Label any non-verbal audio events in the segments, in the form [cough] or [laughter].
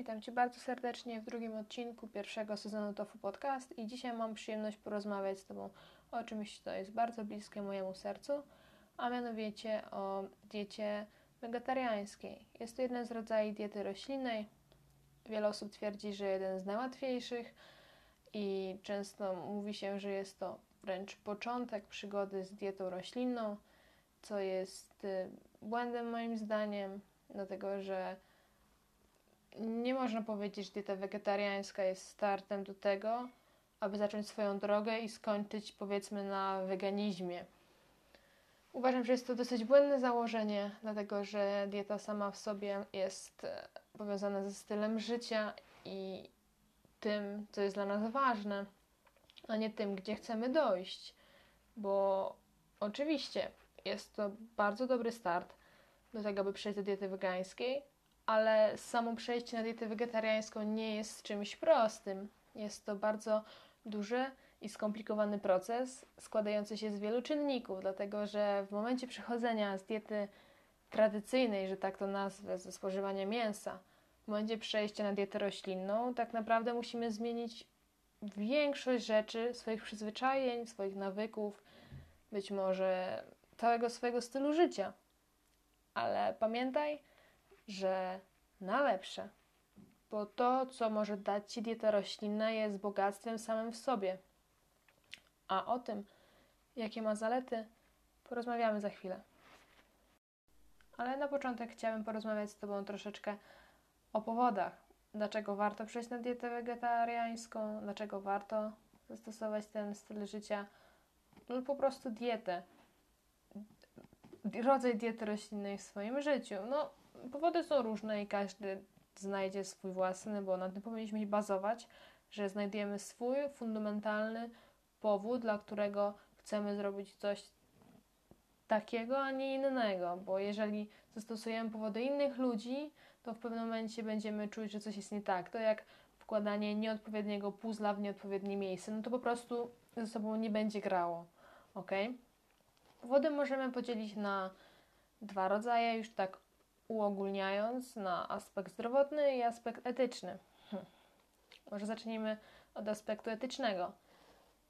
witam Cię bardzo serdecznie w drugim odcinku pierwszego sezonu TOFU Podcast i dzisiaj mam przyjemność porozmawiać z Tobą o czymś, co jest bardzo bliskie mojemu sercu, a mianowicie o diecie wegetariańskiej. Jest to jeden z rodzajów diety roślinnej. Wiele osób twierdzi, że jeden z najłatwiejszych i często mówi się, że jest to wręcz początek przygody z dietą roślinną, co jest y, błędem moim zdaniem, dlatego że nie można powiedzieć, że dieta wegetariańska jest startem do tego, aby zacząć swoją drogę i skończyć powiedzmy na weganizmie. Uważam, że jest to dosyć błędne założenie, dlatego że dieta sama w sobie jest e, powiązana ze stylem życia i tym, co jest dla nas ważne, a nie tym, gdzie chcemy dojść. Bo oczywiście jest to bardzo dobry start do tego, by przejść do diety wegańskiej, ale samo przejście na dietę wegetariańską nie jest czymś prostym. Jest to bardzo duży i skomplikowany proces składający się z wielu czynników, dlatego że w momencie przechodzenia z diety tradycyjnej, że tak to nazwę, ze spożywania mięsa, w momencie przejścia na dietę roślinną, tak naprawdę musimy zmienić większość rzeczy, swoich przyzwyczajeń, swoich nawyków, być może całego swojego stylu życia. Ale pamiętaj, że na lepsze, bo to, co może dać Ci dieta roślinna, jest bogactwem samym w sobie. A o tym, jakie ma zalety, porozmawiamy za chwilę. Ale na początek chciałabym porozmawiać z Tobą troszeczkę o powodach, dlaczego warto przejść na dietę wegetariańską, dlaczego warto zastosować ten styl życia lub po prostu dietę, rodzaj diety roślinnej w swoim życiu. No, powody są różne i każdy znajdzie swój własny, bo na tym powinniśmy bazować, że znajdujemy swój fundamentalny powód, dla którego chcemy zrobić coś takiego, a nie innego, bo jeżeli zastosujemy powody innych ludzi, to w pewnym momencie będziemy czuć, że coś jest nie tak. To jak wkładanie nieodpowiedniego puzla w nieodpowiednie miejsce, no to po prostu ze sobą nie będzie grało. Ok? Powody możemy podzielić na dwa rodzaje, już tak uogólniając na aspekt zdrowotny i aspekt etyczny. Hm. Może zacznijmy od aspektu etycznego.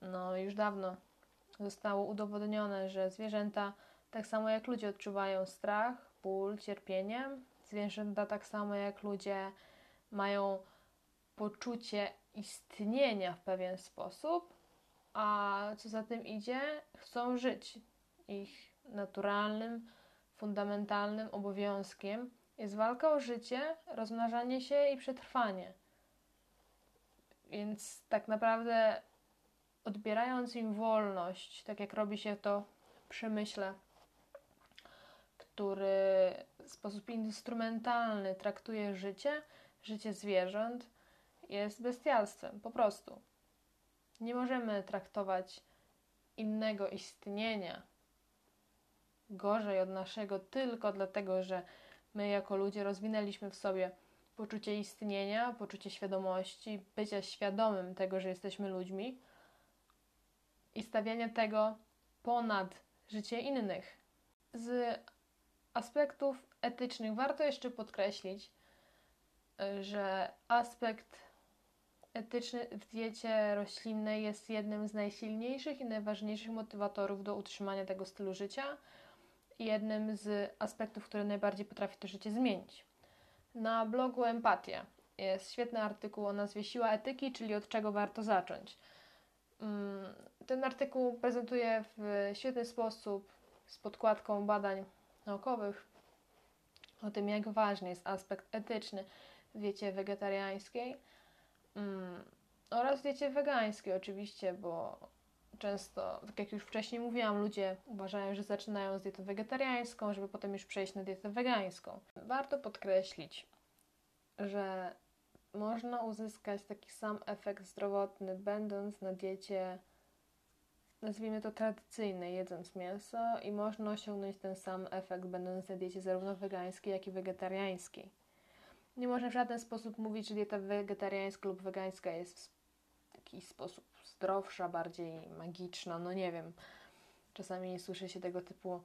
No, już dawno zostało udowodnione, że zwierzęta, tak samo jak ludzie, odczuwają strach, ból, cierpienie. Zwierzęta, tak samo jak ludzie, mają poczucie istnienia w pewien sposób, a co za tym idzie, chcą żyć. Ich naturalnym, fundamentalnym obowiązkiem jest walka o życie, rozmnażanie się i przetrwanie. Więc tak naprawdę odbierając im wolność, tak jak robi się to w przemyśle, który w sposób instrumentalny traktuje życie, życie zwierząt, jest bestialstwem, po prostu. Nie możemy traktować innego istnienia gorzej od naszego tylko dlatego, że my jako ludzie rozwinęliśmy w sobie poczucie istnienia, poczucie świadomości, bycia świadomym tego, że jesteśmy ludźmi i stawiania tego ponad życie innych. Z aspektów etycznych warto jeszcze podkreślić, że aspekt etyczny w diecie roślinnej jest jednym z najsilniejszych i najważniejszych motywatorów do utrzymania tego stylu życia jednym z aspektów, który najbardziej potrafi to życie zmienić. Na blogu Empatia jest świetny artykuł o nazwie Siła etyki, czyli od czego warto zacząć. Mm, ten artykuł prezentuje w świetny sposób z podkładką badań naukowych o tym, jak ważny jest aspekt etyczny w diecie wegetariańskiej mm, oraz w diecie wegańskiej oczywiście, bo często, tak jak już wcześniej mówiłam, ludzie uważają, że zaczynają z dietą wegetariańską, żeby potem już przejść na dietę wegańską. Warto podkreślić, że można uzyskać taki sam efekt zdrowotny, będąc na diecie, nazwijmy to tradycyjnej, jedząc mięso, i można osiągnąć ten sam efekt, będąc na diecie zarówno wegańskiej, jak i wegetariańskiej. Nie można w żaden sposób mówić, że dieta wegetariańska lub wegańska jest w jakiś sposób zdrowsza, bardziej magiczna, no nie wiem. Czasami słyszy się tego typu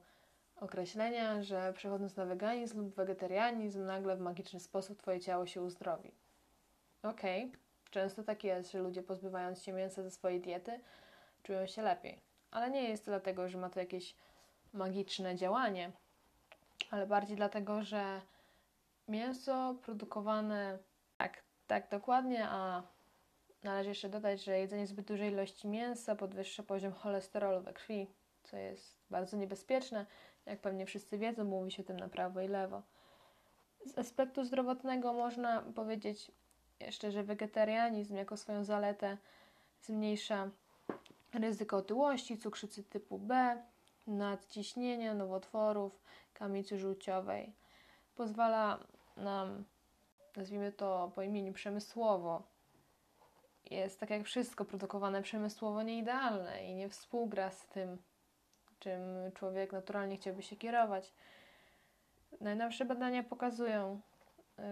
określenia, że przechodząc na weganizm lub wegetarianizm, nagle w magiczny sposób Twoje ciało się uzdrowi. okej, okay, często tak jest, że ludzie pozbywając się mięsa ze swojej diety czują się lepiej. Ale nie jest to dlatego, że ma to jakieś magiczne działanie, ale bardziej dlatego, że mięso produkowane tak, tak dokładnie, a należy jeszcze dodać, że jedzenie zbyt dużej ilości mięsa podwyższa poziom cholesterolu we krwi, co jest bardzo niebezpieczne. Jak pewnie wszyscy wiedzą, mówi się o tym na prawo i lewo. Z aspektu zdrowotnego można powiedzieć jeszcze, że wegetarianizm jako swoją zaletę zmniejsza ryzyko otyłości, cukrzycy typu B, nadciśnienia, nowotworów, kamicy żółciowej. Pozwala nam, nazwijmy to po imieniu przemysłowo, jest tak jak wszystko produkowane przemysłowo nieidealne i nie współgra z tym, czym człowiek naturalnie chciałby się kierować. Najnowsze badania pokazują,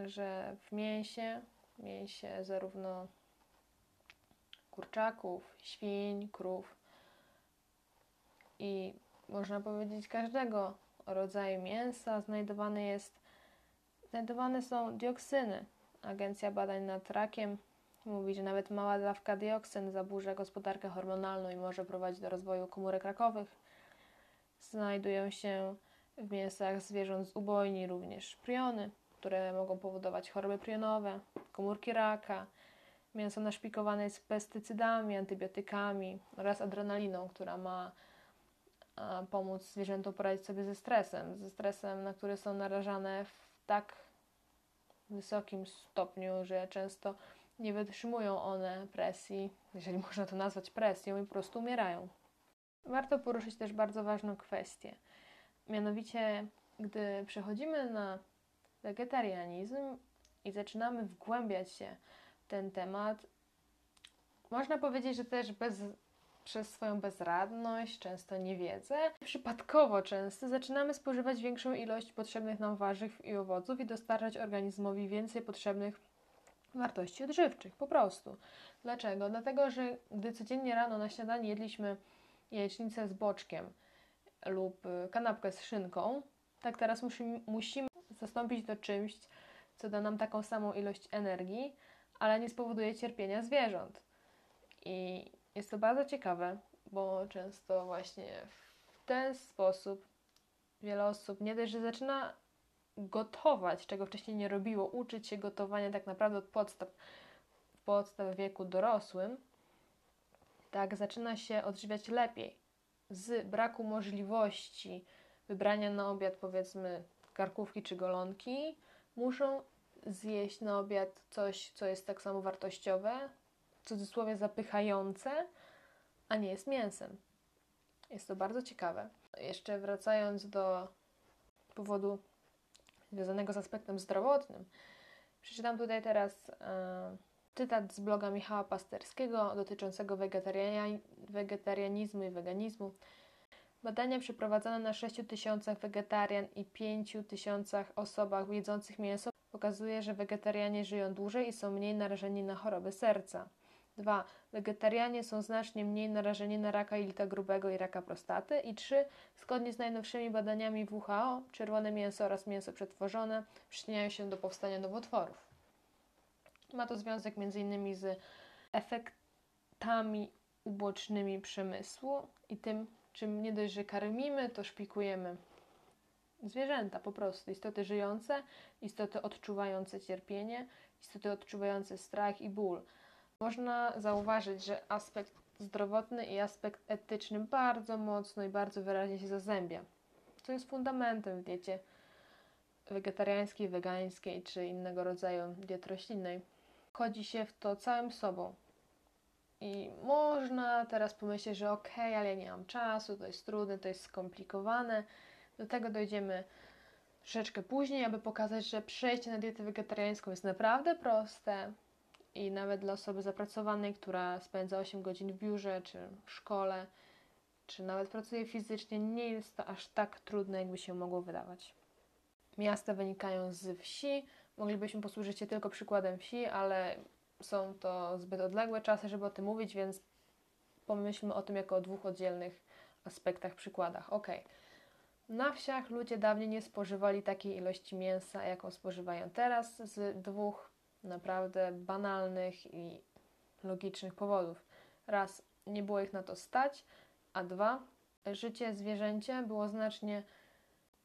że w mięsie, mięsie zarówno kurczaków, świń, krów i można powiedzieć każdego rodzaju mięsa znajdowane jest znajdowane są dioksyny. Agencja Badań nad Rakiem mówi, że nawet mała dawka dioksyn zaburza gospodarkę hormonalną i może prowadzić do rozwoju komórek rakowych. Znajdują się w mięsach zwierząt z ubojni również priony, które mogą powodować choroby prionowe, komórki raka. Mięso naszpikowane jest pestycydami, antybiotykami oraz adrenaliną, która ma pomóc zwierzętom poradzić sobie ze stresem, ze stresem, na który są narażane w tak wysokim stopniu, że często nie wytrzymują one presji, jeżeli [laughs] można to nazwać presją, i po prostu umierają. Warto poruszyć też bardzo ważną kwestię. Mianowicie, gdy przechodzimy na wegetarianizm i zaczynamy wgłębiać się w ten temat, można powiedzieć, że też bez przez swoją bezradność, często niewiedzę, przypadkowo często zaczynamy spożywać większą ilość potrzebnych nam warzyw i owoców i dostarczać organizmowi więcej potrzebnych wartości odżywczych, po prostu. Dlaczego? Dlatego, że gdy codziennie rano na śniadanie jedliśmy jajecznicę z boczkiem lub y, kanapkę z szynką, tak teraz musimy, musimy zastąpić to czymś, co da nam taką samą ilość energii, ale nie spowoduje cierpienia zwierząt. I jest to bardzo ciekawe, bo często właśnie w ten sposób wiele osób nie dość, że zaczyna gotować, czego wcześniej nie robiło, uczyć się gotowania tak naprawdę od podstaw, w podstaw wieku dorosłym, tak zaczyna się odżywiać lepiej. Z braku możliwości wybrania na obiad, powiedzmy, karkówki czy golonki, muszą zjeść na obiad coś, co jest tak samo wartościowe, w cudzysłowie zapychające, a nie jest mięsem. Jest to bardzo ciekawe. Jeszcze wracając do powodu związanego z aspektem zdrowotnym, przeczytam tutaj teraz e, cytat z bloga Michała Pasterskiego dotyczącego wegetarianizmu i weganizmu. Badania przeprowadzone na 6 tysiącach wegetarian i 5 tysiącach osobach jedzących mięso pokazuje, że wegetarianie żyją dłużej i są mniej narażeni na choroby serca. 2. Wegetarianie są znacznie mniej narażeni na raka jelita grubego i raka prostaty. I 3. Zgodnie z najnowszymi badaniami WHO, czerwone mięso oraz mięso przetworzone przyczyniają się do powstania nowotworów. Ma to związek m.in. z efektami ubocznymi przemysłu i tym, czym nie dość, że karmimy, to szpikujemy zwierzęta po prostu, istoty żyjące, istoty odczuwające cierpienie, istoty odczuwające strach i ból. Można zauważyć, że aspekt zdrowotny i aspekt etyczny bardzo mocno i bardzo wyraźnie się zazębia, co jest fundamentem w diecie wegetariańskiej, wegańskiej czy innego rodzaju diet roślinnej. Chodzi się w to całym sobą. I można teraz pomyśleć, że okej, okay, ale ja nie mam czasu, to jest trudne, to jest skomplikowane. Do tego dojdziemy troszeczkę później, aby pokazać, że przejście na dietę wegetariańską jest naprawdę proste i nawet dla osoby zapracowanej, która spędza 8 godzin w biurze czy w szkole, czy nawet pracuje fizycznie, nie jest to aż tak trudne, jakby się mogło wydawać. Miasta wynikają z wsi. Moglibyśmy posłużyć się tylko przykładem wsi, ale są to zbyt odległe czasy, żeby o tym mówić, więc pomyślmy o tym jako o dwóch oddzielnych aspektach, przykładach. Ok. Na wsiach ludzie dawniej nie spożywali takiej ilości mięsa, jaką spożywają teraz, z dwóch naprawdę banalnych i logicznych powodów. Raz, nie było ich na to stać, a dwa, życie zwierzęcia było znacznie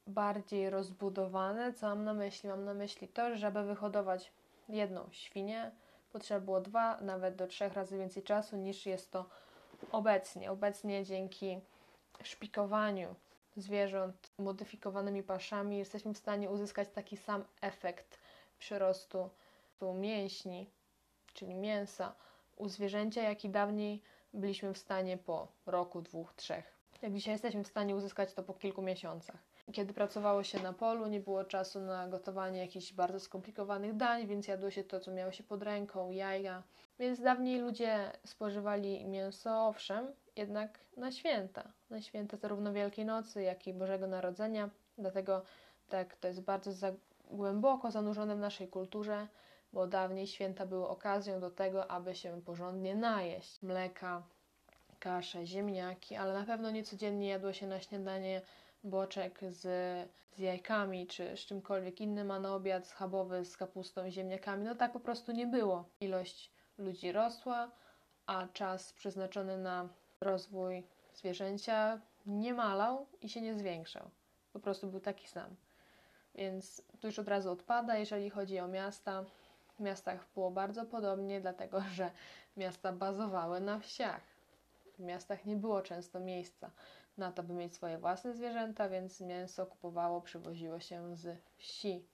bardziej rozbudowane. Co mam na myśli? Mam na myśli to, że żeby wyhodować jedną świnię, potrzeba było dwa, nawet do trzech razy więcej czasu niż jest to obecnie. Obecnie dzięki szpikowaniu zwierząt modyfikowanymi paszami jesteśmy w stanie uzyskać taki sam efekt przyrostu mięśni, czyli mięsa u zwierzęcia, jaki dawniej byliśmy w stanie po roku, dwóch, trzech. Jak dzisiaj jesteśmy w stanie uzyskać to po kilku miesiącach. Kiedy pracowało się na polu, nie było czasu na gotowanie jakichś bardzo skomplikowanych dań, więc jadło się to, co miało się pod ręką, jaja. Więc dawniej ludzie spożywali mięso, owszem, jednak na święta. Na święta zarówno Wielkiej Nocy, jak i Bożego Narodzenia. Dlatego tak, to jest bardzo za głęboko zanurzone w naszej kulturze, bo dawniej święta były okazją do tego, aby się porządnie najeść. Mleka, kasze, ziemniaki, ale na pewno nie codziennie jadło się na śniadanie boczek z, z jajkami czy z czymkolwiek innym, a na obiad schabowy z kapustą ziemniakami. No tak po prostu nie było. Ilość ludzi rosła, a czas przeznaczony na rozwój zwierzęcia nie malał i się nie zwiększał. Po prostu był taki sam. Więc tu już od razu odpada, jeżeli chodzi o miasta. W miastach było bardzo podobnie, dlatego że miasta bazowały na wsiach. W miastach nie było często miejsca na to, by mieć swoje własne zwierzęta, więc mięso kupowało, przywoziło się z wsi.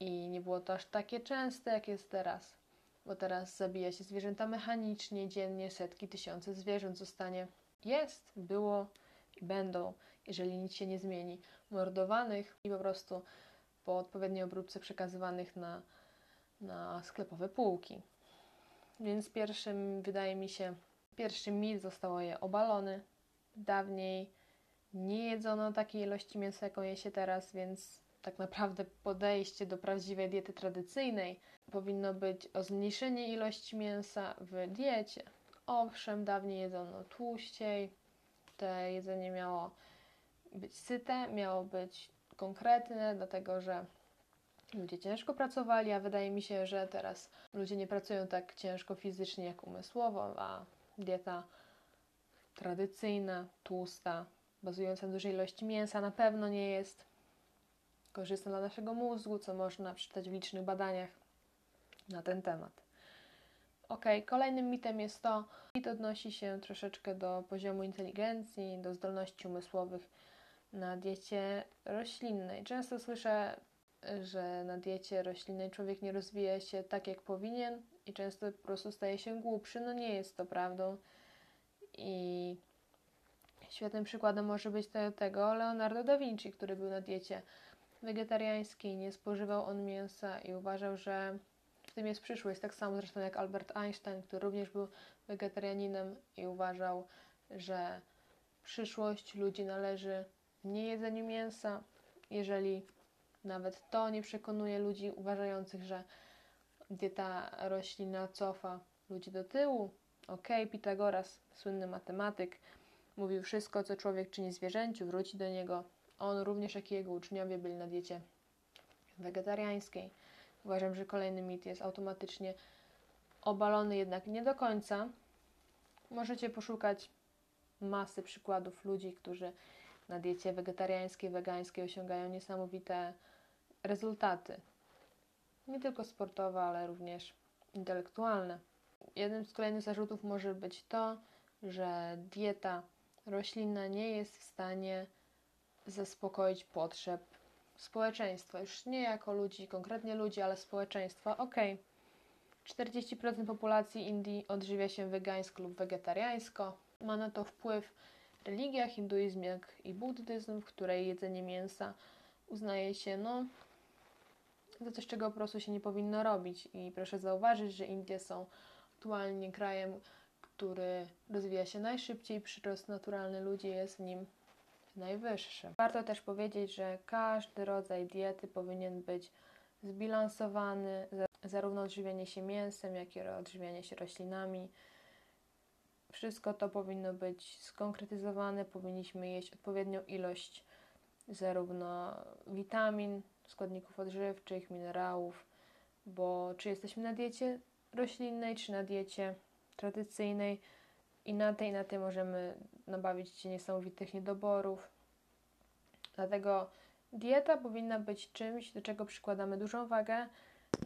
I nie było to aż takie częste, jak jest teraz, bo teraz zabija się zwierzęta mechanicznie, dziennie setki, tysiące zwierząt zostanie. Jest, było i będą, jeżeli nic się nie zmieni, mordowanych i po prostu po odpowiedniej obróbce przekazywanych na, na sklepowe półki. Więc pierwszym, wydaje mi się, pierwszy mit został je obalony, Dawniej nie jedzono takiej ilości mięsa, jaką je się teraz, więc tak naprawdę podejście do prawdziwej diety tradycyjnej powinno być o zmniejszenie ilości mięsa w diecie. Owszem, dawniej jedzono tłuściej, to jedzenie miało być syte, miało być konkretne, dlatego że ludzie ciężko pracowali, a wydaje mi się, że teraz ludzie nie pracują tak ciężko fizycznie jak umysłowo, a dieta tradycyjna, tłusta, bazująca na dużej ilości mięsa na pewno nie jest korzystna dla naszego mózgu, co można przeczytać w licznych badaniach na ten temat. Ok, kolejnym mitem jest to, mit odnosi się troszeczkę do poziomu inteligencji, do zdolności umysłowych na diecie roślinnej. Często słyszę, że na diecie roślinnej człowiek nie rozwija się tak, jak powinien i często po prostu staje się głupszy. No nie jest to prawdą. I świetnym przykładem może być tego Leonardo da Vinci, który był na diecie wegetariańskiej, nie spożywał on mięsa i uważał, że w tym jest przyszłość. Tak samo zresztą jak Albert Einstein, który również był wegetarianinem i uważał, że przyszłość ludzi należy w niejedzeniu mięsa. Jeżeli nawet to nie przekonuje ludzi uważających, że dieta roślinna cofa ludzi do tyłu, Ok, Pitagoras, słynny matematyk, mówił wszystko, co człowiek czyni zwierzęciu, wróci do niego. On również, jak i jego uczniowie, byli na diecie wegetariańskiej. Uważam, że kolejny mit jest automatycznie obalony, jednak nie do końca. Możecie poszukać masy przykładów ludzi, którzy na diecie wegetariańskiej, wegańskiej osiągają niesamowite rezultaty. Nie tylko sportowe, ale również intelektualne. Jednym z kolejnych zarzutów może być to, że dieta roślinna nie jest w stanie zaspokoić potrzeb społeczeństwa. Już nie jako ludzi, konkretnie ludzi, ale społeczeństwa. Ok, 40% populacji Indii odżywia się wegańsko lub wegetariańsko. Ma na to wpływ religia, hinduizm jak i buddyzm, w której jedzenie mięsa uznaje się no, za coś, czego po prostu się nie powinno robić. I proszę zauważyć, że Indie są aktualnie krajem, który rozwija się najszybciej, przyrost naturalny ludzi jest w nim najwyższy. Warto też powiedzieć, że każdy rodzaj diety powinien być zbilansowany, zarówno odżywianie się mięsem, jak i odżywianie się roślinami. Wszystko to powinno być skonkretyzowane, powinniśmy jeść odpowiednią ilość zarówno witamin, składników odżywczych, minerałów, bo czy jesteśmy na diecie roślinnej, czy na diecie tradycyjnej i na tej, na tej możemy nabawić się niesamowitych niedoborów. Dlatego dieta powinna być czymś, do czego przykładamy dużą wagę,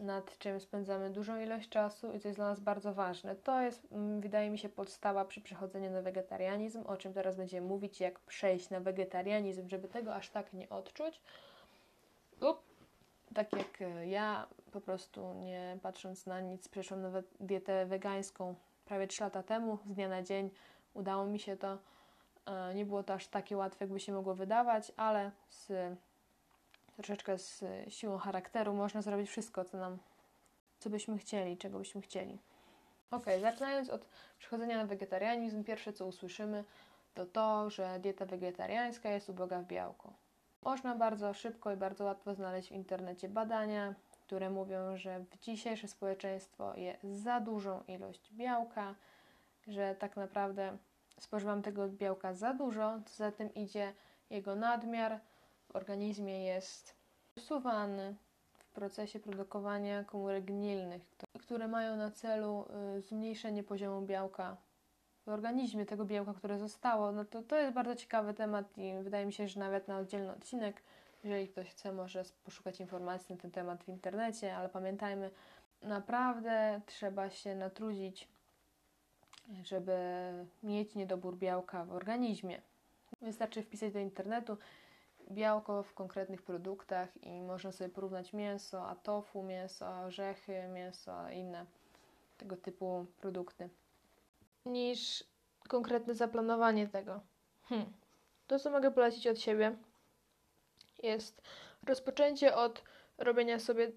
nad czym spędzamy dużą ilość czasu i co jest dla nas bardzo ważne. To jest, mm, wydaje mi się, podstawa przy przechodzeniu na wegetarianizm, o czym teraz będziemy mówić, jak przejść na wegetarianizm, żeby tego aż tak nie odczuć. Tak jak e, ja, po prostu nie patrząc na nic, przeszłam na dietę wegańską prawie 3 lata temu, z dnia na dzień. Udało mi się to. E, nie było to aż takie łatwe, jakby się mogło wydawać, ale z troszeczkę z siłą charakteru można zrobić wszystko, co nam, co byśmy chcieli, czego byśmy chcieli. Ok, zaczynając od przechodzenia na wegetarianizm, pierwsze co usłyszymy to to, że dieta wegetariańska jest uboga w białko. Można bardzo szybko i bardzo łatwo znaleźć w internecie badania, które mówią, że w dzisiejsze społeczeństwo je za dużą ilość białka, że tak naprawdę spożywam tego białka za dużo, co za tym idzie jego nadmiar w organizmie jest usuwany w procesie produkowania komórek gnilnych, które mają na celu y, zmniejszenie poziomu białka w organizmie, tego białka, które zostało. No to, to jest bardzo ciekawy temat i wydaje mi się, że nawet na oddzielny odcinek, jeżeli ktoś chce, może poszukać informacji na ten temat w internecie, ale pamiętajmy, naprawdę trzeba się natrudzić, żeby mieć niedobór białka w organizmie. Wystarczy wpisać do internetu białko w konkretnych produktach i można sobie porównać mięso, a tofu, mięso, orzechy, mięso, inne tego typu produkty, niż konkretne zaplanowanie tego. Hmm. To, co mogę polecić od siebie, jest rozpoczęcie od robienia sobie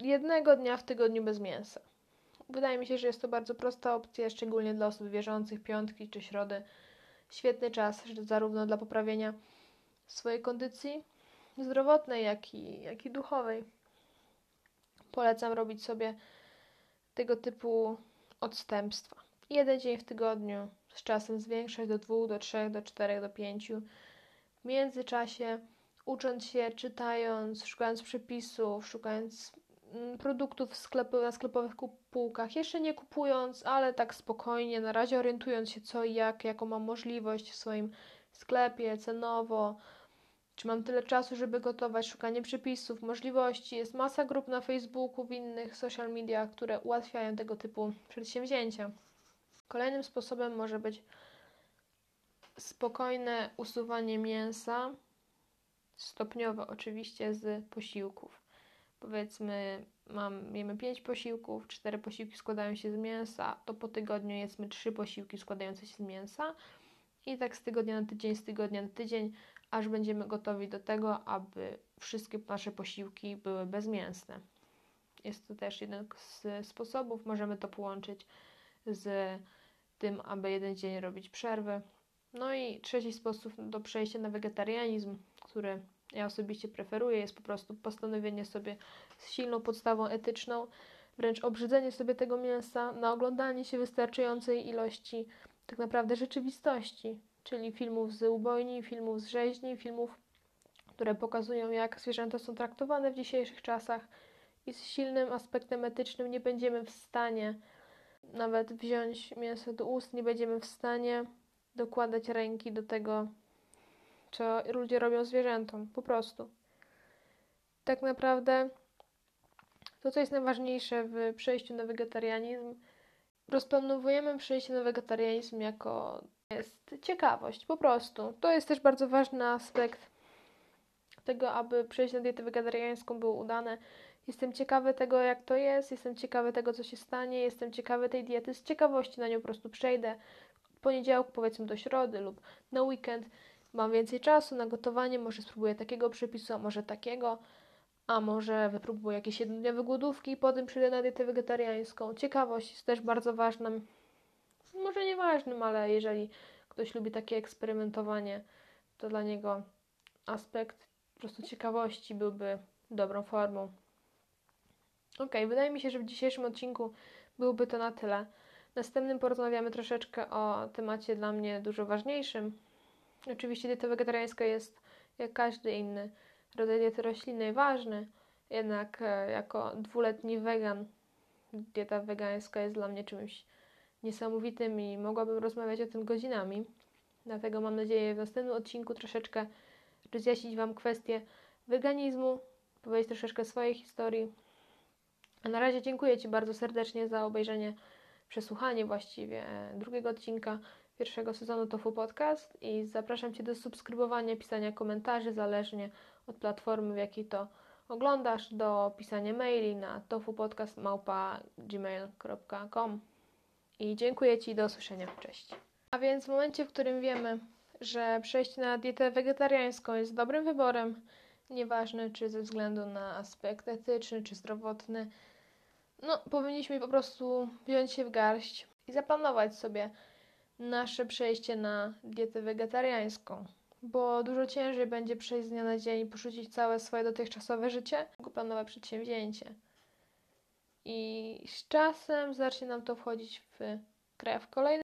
jednego dnia w tygodniu bez mięsa. Wydaje mi się, że jest to bardzo prosta opcja, szczególnie dla osób wierzących, piątki czy środy. Świetny czas, zarówno dla poprawienia swojej kondycji zdrowotnej, jak i, jak i duchowej. Polecam robić sobie tego typu odstępstwa. Jeden dzień w tygodniu, z czasem zwiększać do dwóch, do trzech, do czterech, do pięciu. W międzyczasie ucząc się, czytając, szukając przepisów, szukając mm, produktów w sklepy, na sklepowych półkach, jeszcze nie kupując, ale tak spokojnie, na razie orientując się co i jak, jaką mam możliwość w swoim sklepie, cenowo, czy mam tyle czasu, żeby gotować, szukanie przepisów, możliwości. Jest masa grup na Facebooku, w innych social mediach, które ułatwiają tego typu przedsięwzięcia. Kolejnym sposobem może być spokojne usuwanie mięsa, stopniowe oczywiście z posiłków. Powiedzmy, mam, jemy 5 posiłków, 4 posiłki składają się z mięsa, to po tygodniu jedzmy 3 posiłki składające się z mięsa i tak z tygodnia na tydzień, z tygodnia na tydzień aż będziemy gotowi do tego, aby wszystkie nasze posiłki były bezmięsne. Jest to też jeden z sposobów. Możemy to połączyć z tym, aby jeden dzień robić przerwę. No i trzeci sposób do przejścia na wegetarianizm, który ja osobiście preferuję, jest po prostu postanowienie sobie z silną podstawą etyczną, wręcz obrzydzenie sobie tego mięsa na oglądanie się wystarczającej ilości tak naprawdę rzeczywistości, czyli filmów z ubojni, filmów z rzeźni, filmów, które pokazują, jak zwierzęta są traktowane w dzisiejszych czasach i z silnym aspektem etycznym nie będziemy w stanie nawet wziąć mięso do ust, nie będziemy w stanie dokładać ręki do tego, co ludzie robią zwierzętom, po prostu. Tak naprawdę to, co jest najważniejsze w przejściu na wegetarianizm, rozplanowujemy przejście na wegetarianizm jako jest ciekawość, po prostu. To jest też bardzo ważny aspekt tego, aby przejść na dietę wegetariańską było udane. Jestem ciekawy tego, jak to jest, jestem ciekawy tego, co się stanie, jestem ciekawy tej diety. Z ciekawości na nią po prostu przejdę od poniedziałku, powiedzmy, do środy lub na weekend. Mam więcej czasu na gotowanie, może spróbuję takiego przepisu, a może takiego, a może wypróbuję jakieś jednodniowe głodówki i potem przejdę na dietę wegetariańską. Ciekawość jest też bardzo ważna może nieważnym, ale jeżeli ktoś lubi takie eksperymentowanie, to dla niego aspekt po prostu ciekawości byłby dobrą formą. Ok, wydaje mi się, że w dzisiejszym odcinku byłby to na tyle. Następnym porozmawiamy troszeczkę o temacie dla mnie dużo ważniejszym. Oczywiście dieta wegetariańska jest, jak każdy inny rodzaj diety roślinnej, ważny, Jednak e, jako dwuletni wegan, dieta wegańska jest dla mnie czymś niesamowitym i mogłabym rozmawiać o tym godzinami. Dlatego mam nadzieję w następnym odcinku troszeczkę rozjaśnić Wam kwestię weganizmu, powiedzieć troszeczkę swojej historii. A na razie dziękuję Ci bardzo serdecznie za obejrzenie, przesłuchanie właściwie drugiego odcinka pierwszego sezonu Tofu Podcast i zapraszam Cię do subskrybowania, pisania komentarzy zależnie od platformy, w jakiej to oglądasz, do pisania maili na tofupodcast.gmail.com i dziękuję Ci do usłyszenia. Cześć. A więc w momencie, w którym wiemy, że przejście na dietę wegetariańską jest dobrym wyborem, nieważne czy ze względu na aspekt etyczny czy zdrowotny, no powinniśmy po prostu wziąć się w garść i zaplanować sobie nasze przejście na dietę wegetariańską, bo dużo ciężej będzie przejść z dnia na dzień i porzucić całe swoje dotychczasowe życie, planowe przedsięwzięcie. I z czasem zacznie nam to wchodzić w krew. Kolejny